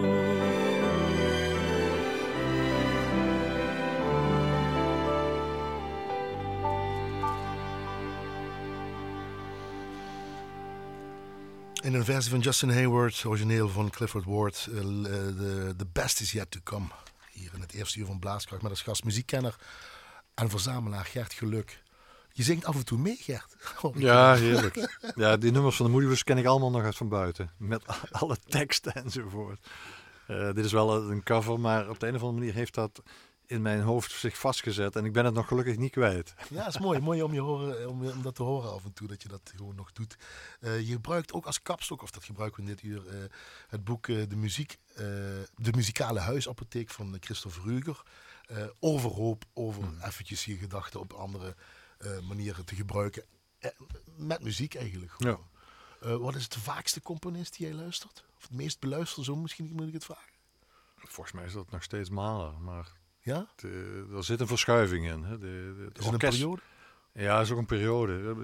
In een versie van Justin Hayward, origineel van Clifford Ward, eh, l- eh, de The Best Is Yet To Come. Hier in het eerste uur van Blaaskracht met als gast muziekkenner en verzamelaar Gert Geluk. Je zingt af en toe mee, Gert. Ja, heerlijk. Ja, die nummers van de Moediewers ken ik allemaal nog uit van buiten. Met alle teksten enzovoort. Eh, dit is wel een cover, maar op de een of andere manier heeft dat in mijn hoofd zich vastgezet. En ik ben het nog gelukkig niet kwijt. Ja, het is mooi. mooi om, je horen, om, om dat te horen af en toe, dat je dat gewoon nog doet. Eh, je gebruikt ook als kapstok, of dat gebruiken we dit uur, eh, het boek eh, de, muziek, de Muzikale Huisapotheek van Christopher Ruger. Overhoop, over eventjes je gedachten op andere manieren te gebruiken. Met muziek eigenlijk. gewoon. Wat is de vaakste componist die jij luistert? Of het meest beluisterde, zo misschien moet ik het vragen. Volgens mij is dat nog steeds Mahler, maar Ja? er zit een verschuiving in. Hè. De, de, Is het een periode? Ja, is ook een periode.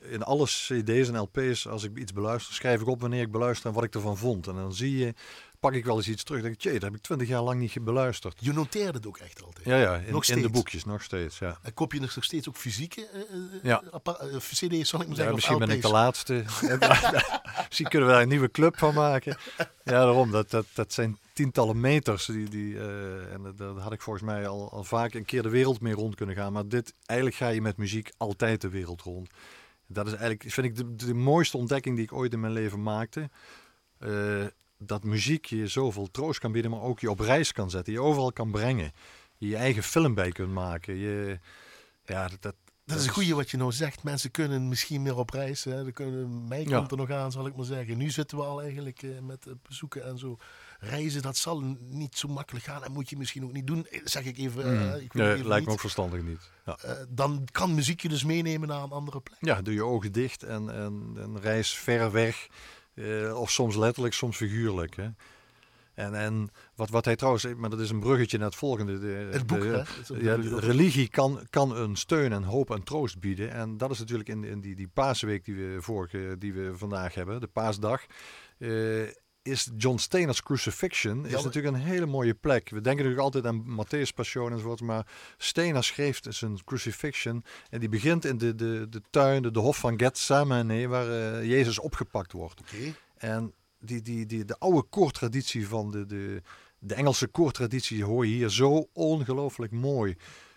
In alle cd's en lp's, als ik iets beluister, schrijf ik op wanneer ik beluister en wat ik ervan vond. En dan zie je, pak ik wel eens iets terug. denk ik, dat heb ik twintig jaar lang niet beluisterd. Je noteert het ook echt altijd. Ja, ja, in, Nog in de boekjes nog steeds, ja. En koop je nog steeds ook fysieke eh, eh, Ja. eh, cd's, zal ik maar Ja, zeggen? of misschien ben ik de laatste. misschien kunnen we daar een nieuwe club van maken. Ja, daarom. Dat, dat, dat zijn tientallen meters. Die, die, en dat had ik volgens mij al, al vaak een keer de wereld mee rond kunnen gaan. Maar dit, eigenlijk ga je met muziek altijd de wereld rond. Dat is eigenlijk, vind ik, de, de mooiste ontdekking die ik ooit in mijn leven maakte. Dat muziek je zoveel troost kan bieden, maar ook je op reis kan zetten. Je overal kan brengen. Je je eigen film bij kunt maken. Je, ja, dat, dat, Dat is een goede wat je nou zegt. Mensen kunnen misschien meer op reis. Hè. Kunnen, mij Ja. komt er nog aan, zal ik maar zeggen. Nu zitten we al eigenlijk eh, met bezoeken en zo. Reizen, dat zal niet zo makkelijk gaan. En moet je misschien ook niet doen. Eh, Zeg ik even. ik Mm. nee, even lijkt niet. me ook verstandig niet. Ja. Dan kan muziek je dus meenemen naar een andere plek. Ja, doe je ogen dicht en, en, en reis ver weg. Eh, of soms letterlijk, soms figuurlijk. Hè. En, en wat, wat hij trouwens, maar dat is een bruggetje naar het volgende. De, Het boek, de- hè? Ja, religie kan, kan een steun en hoop en troost bieden. En dat is natuurlijk in, in die, die paasweek die we, vorige, die we vandaag hebben, de paasdag. eh, is John Steiner's Crucifixion is Ja, natuurlijk een hele mooie plek. We denken natuurlijk altijd aan Matthäus Passion enzovoort, maar Steiner schreef zijn Crucifixion en die begint in de, de, de tuin, de, de hof van Gethsemane, waar eh, Jezus opgepakt wordt. Oké. En die, die, die, de oude koortraditie van de, de, de Engelse koortraditie hoor je hier zo ongelooflijk mooi.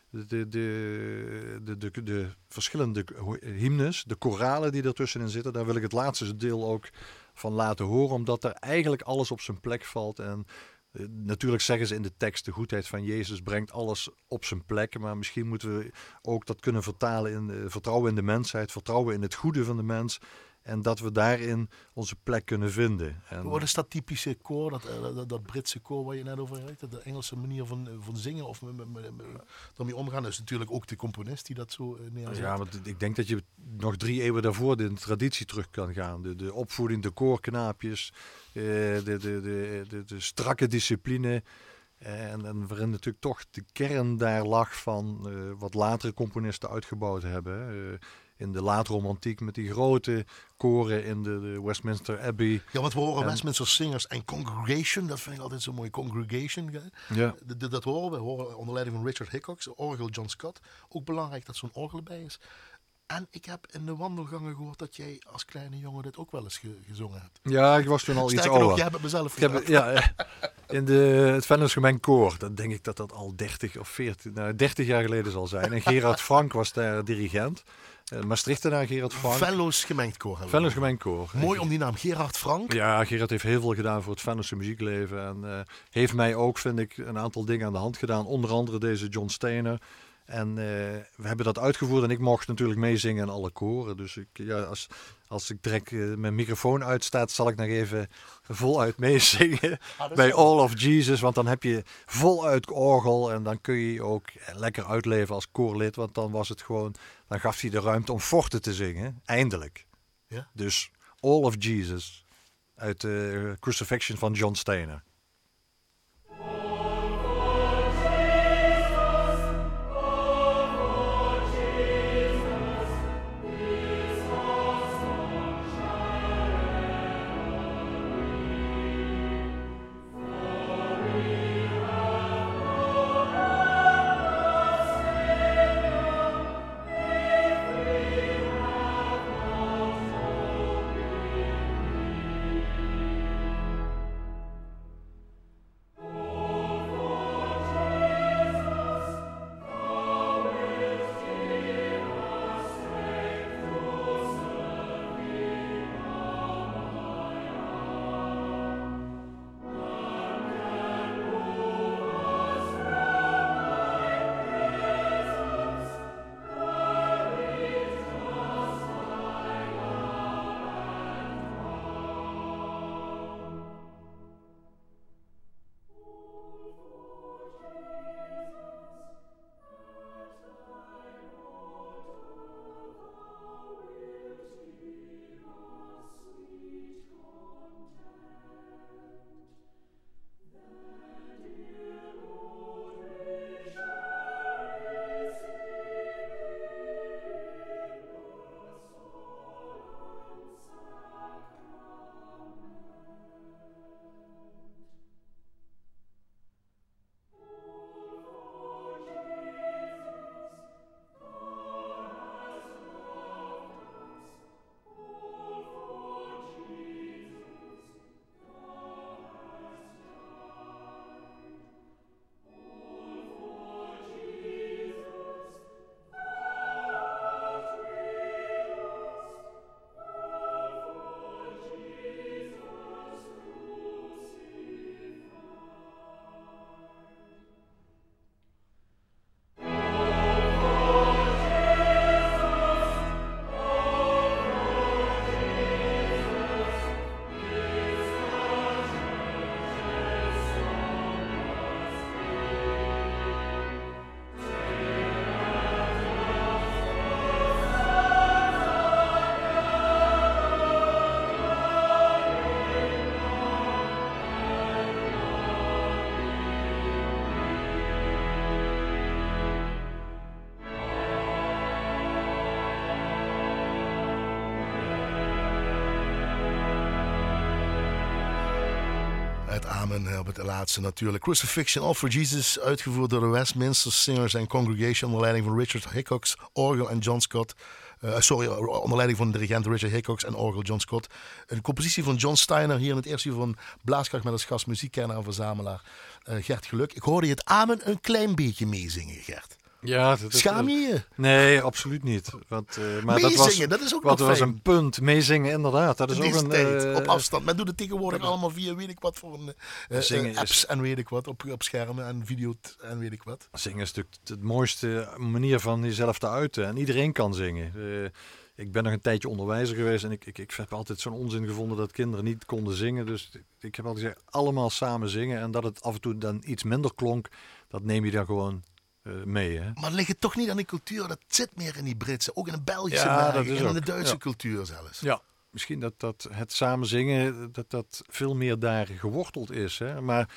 De, de, de, de, de, de verschillende hymnes, de koralen die ertussenin zitten, daar wil ik het laatste deel ook van laten horen, omdat er eigenlijk alles op zijn plek valt. En eh, natuurlijk zeggen ze in de tekst, de goedheid van Jezus brengt alles op zijn plek. Maar misschien moeten we ook dat kunnen vertalen in eh, vertrouwen in de mensheid, vertrouwen in het goede van de mens. En dat we daarin onze plek kunnen vinden. En, Wat is dat typische koor, dat, eh, dat, dat Britse koor waar je net over had? De Engelse manier van, eh, van zingen of daarmee omgaan. Dat is natuurlijk ook de componist die dat zo eh, neerzet. ja, want ik denk dat je nog drie eeuwen daarvoor de traditie terug kan gaan. De, de opvoeding, de koorknaapjes, de, de, de, de, de strakke discipline. En, en waarin natuurlijk toch de kern daar lag van wat latere componisten uitgebouwd hebben. In de laatromantiek met die grote koren in de, de Westminster Abbey. Ja, want we horen En- Westminster Singers en Congregation. Dat vind ik altijd zo mooi. Congregation. hè. Ja. Dat horen we. Horen onder leiding van Richard Hickox, orgel John Scott. Ook belangrijk dat zo'n orgel bij is. En ik heb in de wandelgangen gehoord dat jij als kleine jongen dit ook wel eens ge- gezongen hebt. ja, ik was toen al iets Sterker ouder. nog, jij hebt het mezelf Ik heb, verteld. ja, in de, het Gemengd Koor, dan denk ik dat dat al 30 of 40, nou, 30 jaar geleden zal zijn. En Gerard Frank was daar dirigent. Uh, Maastrichtenaar Gerard Frank. Venlo's gemengd koor. Venlos Gemengd Koor. Mooi om die naam. Gerard Frank. Ja, Gerard heeft heel veel gedaan voor het Venlose muziekleven. En eh, heeft mij ook, vind ik, een aantal dingen aan de hand gedaan. Onder andere deze John Steiner. En eh, we hebben dat uitgevoerd en ik mocht natuurlijk meezingen in alle koren. Dus ik, ja, als, als ik direct eh, mijn microfoon uitstaat, zal ik nog even voluit meezingen bij All of Jesus. Want dan heb je voluit orgel en dan kun je je ook lekker uitleven als koorlid. Want dan was het gewoon, dan gaf hij de ruimte om forten te zingen. Eindelijk. Ja. Dus All of Jesus uit de Crucifixion van John Steiner. Amen op het laatste natuurlijk. Crucifixion All for Jesus, uitgevoerd door de Westminster Singers and Congregation onder leiding van Richard Hickox, orgel en John Scott. Eh, sorry, onder leiding van dirigent Richard Hickox en orgel John Scott. Een compositie van John Steiner hier in het eerste uur van Blaaskracht met als gast muziekkenner en verzamelaar eh, Gert Geluk. Ik hoorde je het Amen een klein beetje meezingen, Gert. Ja, dat, dat- Schaam je je? Nee, absoluut niet. Want, eh, maar dat was, Meezingen, dat is ook wat was een punt. Meezingen, inderdaad. Dat is ook een... tijd, eh, op afstand. Men doet het tegenwoordig allemaal via weet ik wat voor een, eh, Zingen is- apps en weet ik wat op, op schermen en video en weet ik wat. Zingen is natuurlijk het mooiste manier van jezelf te uiten. En iedereen kan zingen. Ik ben nog een tijdje onderwijzer geweest en ik, ik, ik heb altijd zo'n onzin gevonden dat kinderen niet konden zingen. Dus ik heb altijd gezegd, allemaal samen zingen. En dat het af en toe dan iets minder klonk, dat neem je dan gewoon eh, mee. Hè? Maar ligt het toch niet aan die cultuur? Dat zit meer in die Britse, ook in de Belgische Ja, en in de Duitse ja. cultuur zelfs. Ja, misschien dat, dat het samen zingen, dat dat veel meer daar geworteld is. Hè? Maar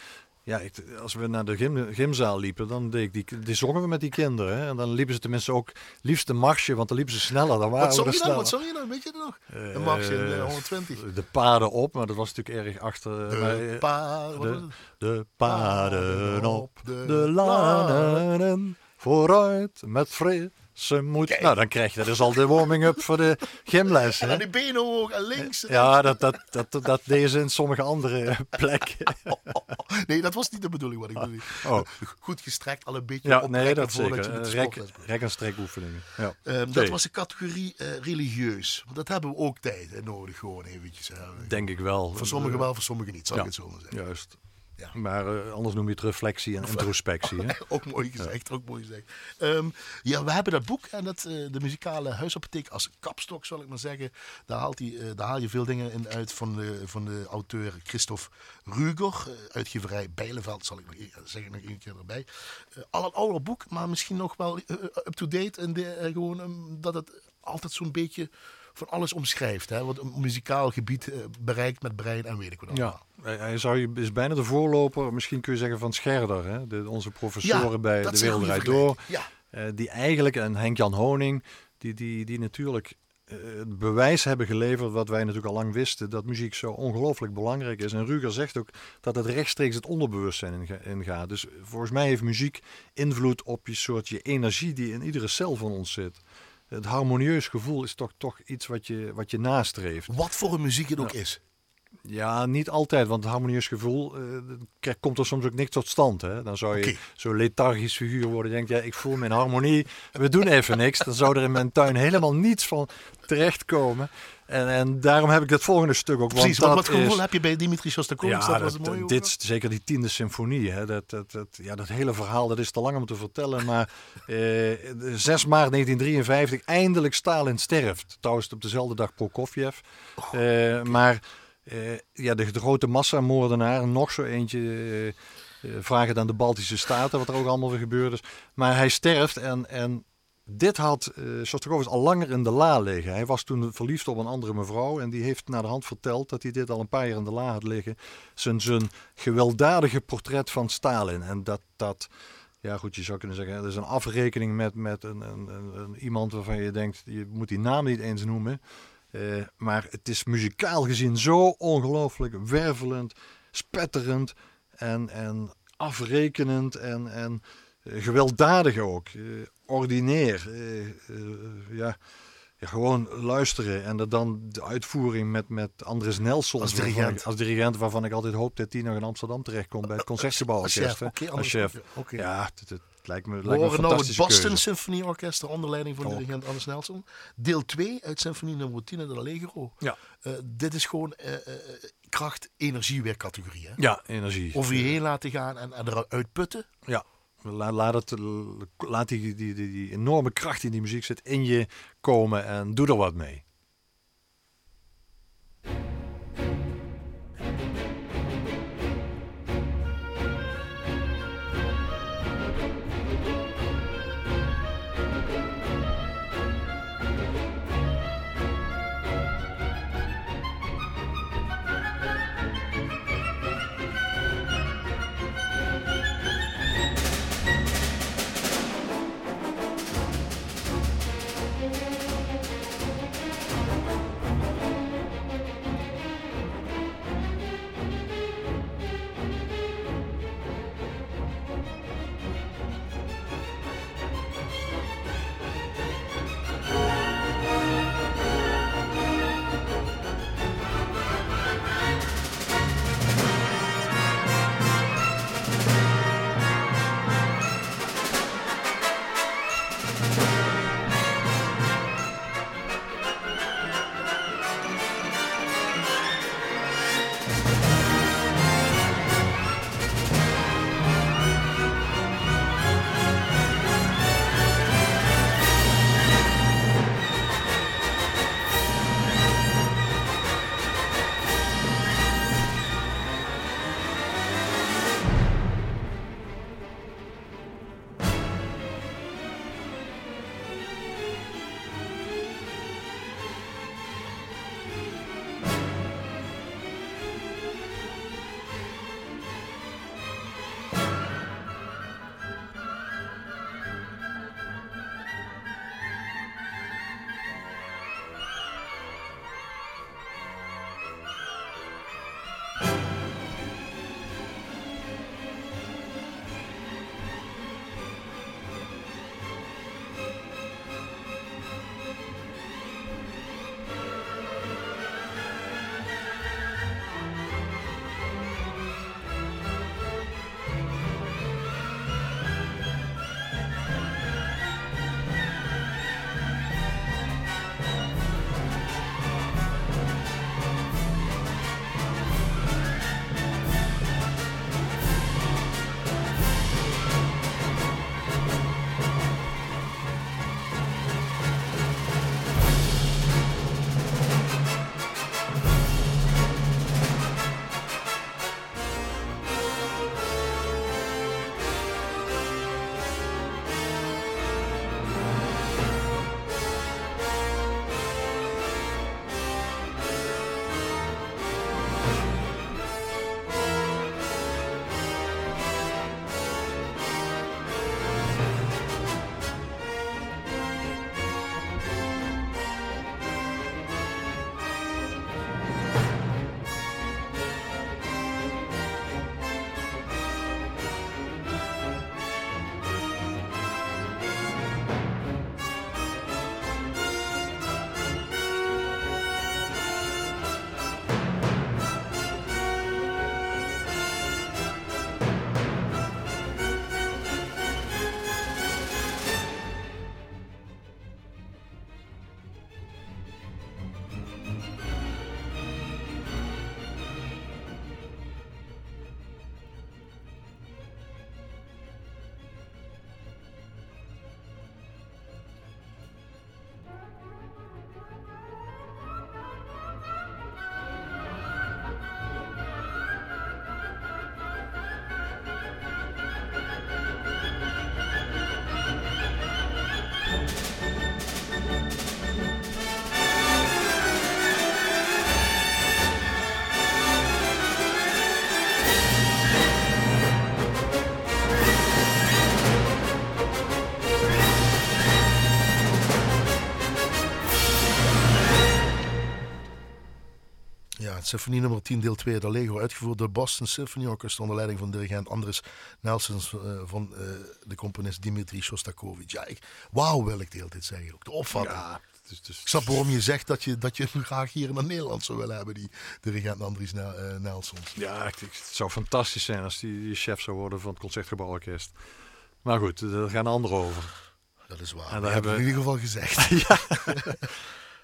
Ja, ik, als we naar de gym, gymzaal liepen, dan deed ik die, die zongen we met die kinderen. Hè? En dan liepen ze tenminste ook liefst een marsje, want dan liepen ze sneller. Dan waren Wat zong je dan? Wat zong je dan? Weet je het nog? Eh, Een marsje in de 120. De paden op, maar dat was natuurlijk erg achter. maar, De eh, pa... was de, de paden op, de de lanen, vooruit met moed. Kijk. Nou, dan krijg je, dat is al de warming-up voor de gymles. En Hè? dan die benen hoog en links. Ja, dat, dat, dat, dat deden ze in sommige andere plekken. Nee, dat was niet de bedoeling wat ik bedoelde. Oh. Goed gestrekt, al een beetje Ja, oprekken nee, dat zeker. je met de Rek, rek- en strekoefeningen. Ja. Ehm, dat was de categorie eh, religieus. Want dat hebben we ook tijd nodig, gewoon eventjes. hè. Denk ik wel. Voor sommigen wel, voor sommigen niet, zal Ja. ik het zo maar zeggen. Juist. Ja. Maar eh, anders noem je het reflectie en introspectie. Hè? Ook mooi gezegd, ook mooi gezegd. Ehm, ja, we hebben dat boek en dat, eh, de muzikale huisapotheek als kapstok, zal ik maar zeggen. Daar, haalt hij, eh, daar haal je veel dingen in uit van de, van de auteur Christophe Ruger. uitgeverij Bijleveld, zal ik nog e- zeggen nog één keer erbij. Al een ouder boek, maar misschien nog wel up-to-date. En de, gewoon ehm, dat het altijd zo'n beetje van alles omschrijft. Hè? Wat een muzikaal gebied eh, bereikt met brein en weet ik wat allemaal. Ja, hij, zou je, is bijna de voorloper, misschien kun je zeggen, van Scherder. Hè? De, onze professoren bij De Wereld Draait Door. Ja. Eh, die eigenlijk, en Henk-Jan Honing, die, die, die natuurlijk eh, het bewijs hebben geleverd, wat wij natuurlijk al lang wisten, dat muziek zo ongelooflijk belangrijk is. En Ruger zegt ook dat het rechtstreeks het onderbewustzijn inga- ingaat. Dus volgens mij heeft muziek invloed op je soort je energie die in iedere cel van ons zit. Het harmonieus gevoel is toch, toch iets wat je, wat je nastreeft. Wat voor een muziek het ook is. Ja, niet altijd, want het harmonieus gevoel eh, komt er soms ook niks tot stand. Hè? Dan zou je Oké. zo'n lethargisch figuur worden. Je denkt, ja, ik voel mijn harmonie, we doen even niks. Dan zou er in mijn tuin helemaal niets van terechtkomen. En, en daarom heb ik het volgende stuk ook. Precies, want dat wat gevoel is, heb je bij Dimitri Shostakovich? dat was een mooie dit is zeker die tiende symfonie. Hè? Dat, dat, dat, ja, dat hele verhaal dat is te lang om te vertellen. Maar eh, 6 maart 1953, eindelijk Stalin sterft. Trouwens op dezelfde dag Prokofjev. Eh, maar eh, ja, de, de grote massamoordenaar, nog zo eentje... eh, vragen dan de Baltische Staten, wat er ook allemaal weer gebeurd is. Maar hij sterft en, en dit had Shostakovich al langer in de la liggen. Hij was toen verliefd op een andere mevrouw en die heeft naar de hand verteld dat hij dit al een paar jaar in de la had liggen. Zijn, zijn gewelddadige portret van Stalin. En dat, dat, ja goed, je zou kunnen zeggen, dat is een afrekening met, met een, een, een, iemand waarvan je denkt, je moet die naam niet eens noemen. Eh, maar het is muzikaal gezien zo ongelooflijk wervelend, spetterend en, en afrekenend en, en eh, gewelddadig ook. Ordinair. eh, eh, ja, ja, gewoon luisteren en dan de uitvoering met, met Andres Nelson Als waarvan dirigent. ik- als dirigent waarvan ik altijd hoop dat hij nog in Amsterdam terechtkomt bij het Concertgebouworkest. Als chef, hè. oké, als chef. oké. Ja, het, het lijkt me, We lijkt me horen nou het Boston. Symfonieorkest onder leiding van Oh. dirigent Anders Nelson. Deel 2 uit Symfonie nummer 10 in de Allegro. Ja. Eh, dit is gewoon eh, eh, eh, weer categorie. Hè? Ja, energie. Over je heen laten gaan en, en eruit putten. Ja, laat, die, die, die, enorme kracht die in die muziek zit in je komen en doe er wat mee. Symfonie nummer 10, deel 2, de Lego, uitgevoerd door Boston Symphony Orchestra onder leiding van dirigent Andres Nelsons uh, van uh, de componist Dimitri Shostakovich. Ja, wauw wil ik de hele tijd zeggen. Ook de opvatting. Ja, dus, dus, ik snap waarom je zegt dat je, dat je hem graag hier in Nederland zou willen hebben, die dirigent Andries uh, Nelsons. Ja, ik, ik, het zou fantastisch zijn als die, die chef zou worden van het Concertgebouworkest. Maar goed, daar gaan anderen over. Dat is waar. En dat hebben we in ieder geval gezegd. ja.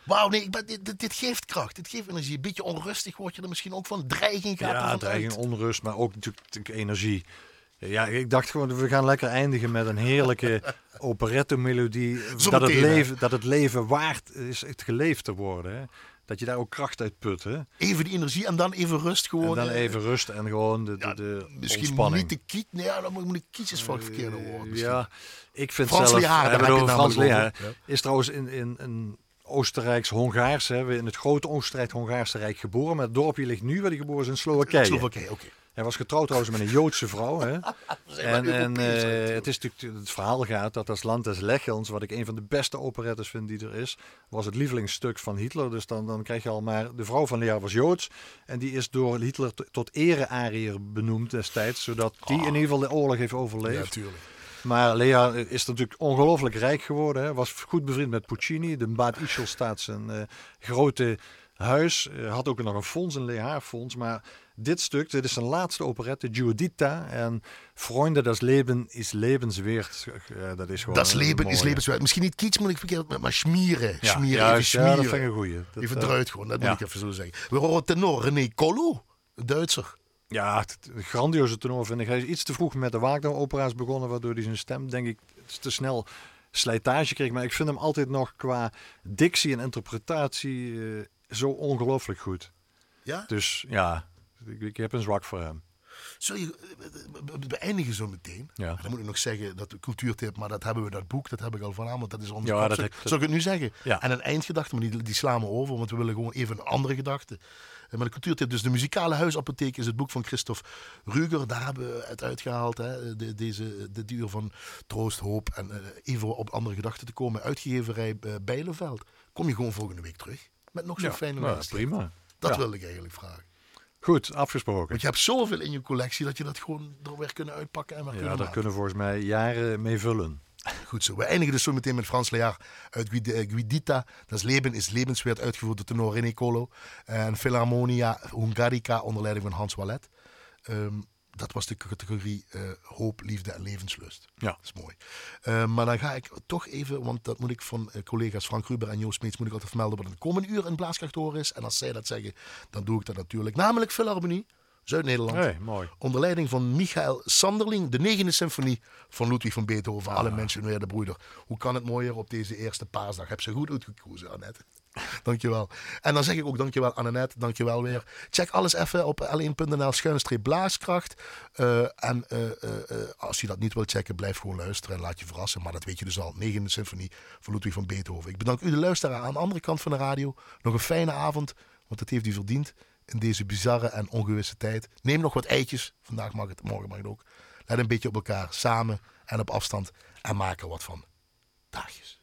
Wauw, nee, dit, dit, geeft kracht. Dit geeft energie. Een beetje onrustig word je er misschien ook van. Dreiging gaat Ja, dreiging, onrust, maar ook natuurlijk energie. Ja, ik dacht gewoon, we gaan lekker eindigen met een heerlijke operette-melodie. Dat, het leven, dat het leven waard is het geleefd te worden. Hè? Dat je daar ook kracht uit put. Hè? Even die energie en dan even rust gewoon. En dan even rust en gewoon de, de, de Misschien ontspanning. niet de kiet. Nee, ja, dan moet ik kietjes van het verkeerde woord. Ja, ik vind Frans zelf... Frans. Ja. Is trouwens in, in, in Oostenrijks-Hongaars. In het grote Oostenrijk-Hongaarse Rijk geboren. Maar het dorpje ligt nu waar hij geboren is in Slowakije. Slowakije, oké. Hij was getrouwd trouwens met een Joodse vrouw. Hè? en en uh, het, is natuurlijk, het verhaal gaat dat als Land des Lechens, wat ik een van de beste operettes vind die er is, was het lievelingsstuk van Hitler. Dus dan, dan krijg je al maar... De vrouw van Lea was Joods. En die is door Hitler tot ere-ariër benoemd destijds. Zodat die in ieder geval de oorlog heeft overleefd. Ja, natuurlijk. Maar Lea is natuurlijk ongelooflijk rijk geworden. Hè. Was goed bevriend met Puccini. De Bad Ischl staat zijn uh, grote huis. Uh, had ook nog een fonds, een Lehaar-fonds. Maar dit stuk, dit is zijn laatste operette, Giuditta. En Freunde, das Leben is levenswert. Uh, dat is gewoon Das Leben is levenswert. Misschien niet kiets, moet ik verkeerd, maar schmieren. Ja, schmieren, even schmieren. Ja, dat vind ik een goeie. Dat, even eruit gewoon, dat moet ik even zo zeggen. We horen tenor René Collo, Duitser. Ja, het, het grandioze tenor vind ik. Hij is iets te vroeg met de Wagner-opera's begonnen, waardoor hij zijn stem, denk ik, te snel slijtage kreeg. Maar ik vind hem altijd nog qua dictie en interpretatie uh, zo ongelooflijk goed. Ja? Dus ja, ik, ik, heb een zwak voor hem. Zul je beëindigen zo meteen? Ja. Dan moet ik nog zeggen dat de cultuurtip, maar dat hebben we dat boek, dat heb ik al vanavond, want dat is ons. Ja, dat Zal ik, ik het nu zeggen? Ja. En een eindgedachte, maar die, die slaan we over, want we willen gewoon even een andere gedachte. Maar de cultuurtip, dus de muzikale huisapotheek is het boek van Christophe Ruger. Daar hebben we het uitgehaald. Hè? De, deze, de duur van troost, hoop en uh, even op andere gedachten te komen. Uitgeverij uh, Bijleveld. Kom je gewoon volgende week terug met nog zo'n ja, fijne nou. Prima. Dat ja. wilde ik eigenlijk vragen. Goed, afgesproken. Want je hebt zoveel in je collectie dat je dat gewoon er weer kunnen uitpakken en ja, daar kunnen volgens mij jaren mee vullen. Goed zo. We eindigen dus zo meteen met Frans Lear uit Guidita. Dat Leben is levenswert uitgevoerd door tenor René Colo. En Philharmonia Hungarica onder leiding van Hans Wallet. Um, dat was de categorie uh, hoop, liefde en levenslust. Ja. Dat is mooi. Uh, maar dan ga ik toch even, want dat moet ik van uh, collega's Frank Ruber en Joost Smeets moet ik altijd vermelden wat het komende uur in Blaaskracht horen is. En als zij dat zeggen, dan doe ik dat natuurlijk. Namelijk Philharmonie. Zuid-Nederland. Hey, mooi. Onder leiding van Michael Sanderling, de negende symfonie van Ludwig van Beethoven. Ah. Alle mensen weer de broeder. Hoe kan het mooier op deze eerste paasdag? Heb ze goed uitgekozen, Annette. dankjewel. En dan zeg ik ook dankjewel Annette, dankjewel weer. Check alles even op l1.nl schuinstreep blaaskracht. Uh, en uh, uh, als je dat niet wilt checken, blijf gewoon luisteren en laat je verrassen. Maar dat weet je dus al. Negende symfonie van Ludwig van Beethoven. Ik bedank u de luisteraar aan de andere kant van de radio. Nog een fijne avond, want dat heeft u verdiend in deze bizarre en ongewisse tijd. Neem nog wat eitjes. Vandaag mag het, morgen mag het ook. Let een beetje op elkaar, samen en op afstand. En maak er wat van. Dagjes.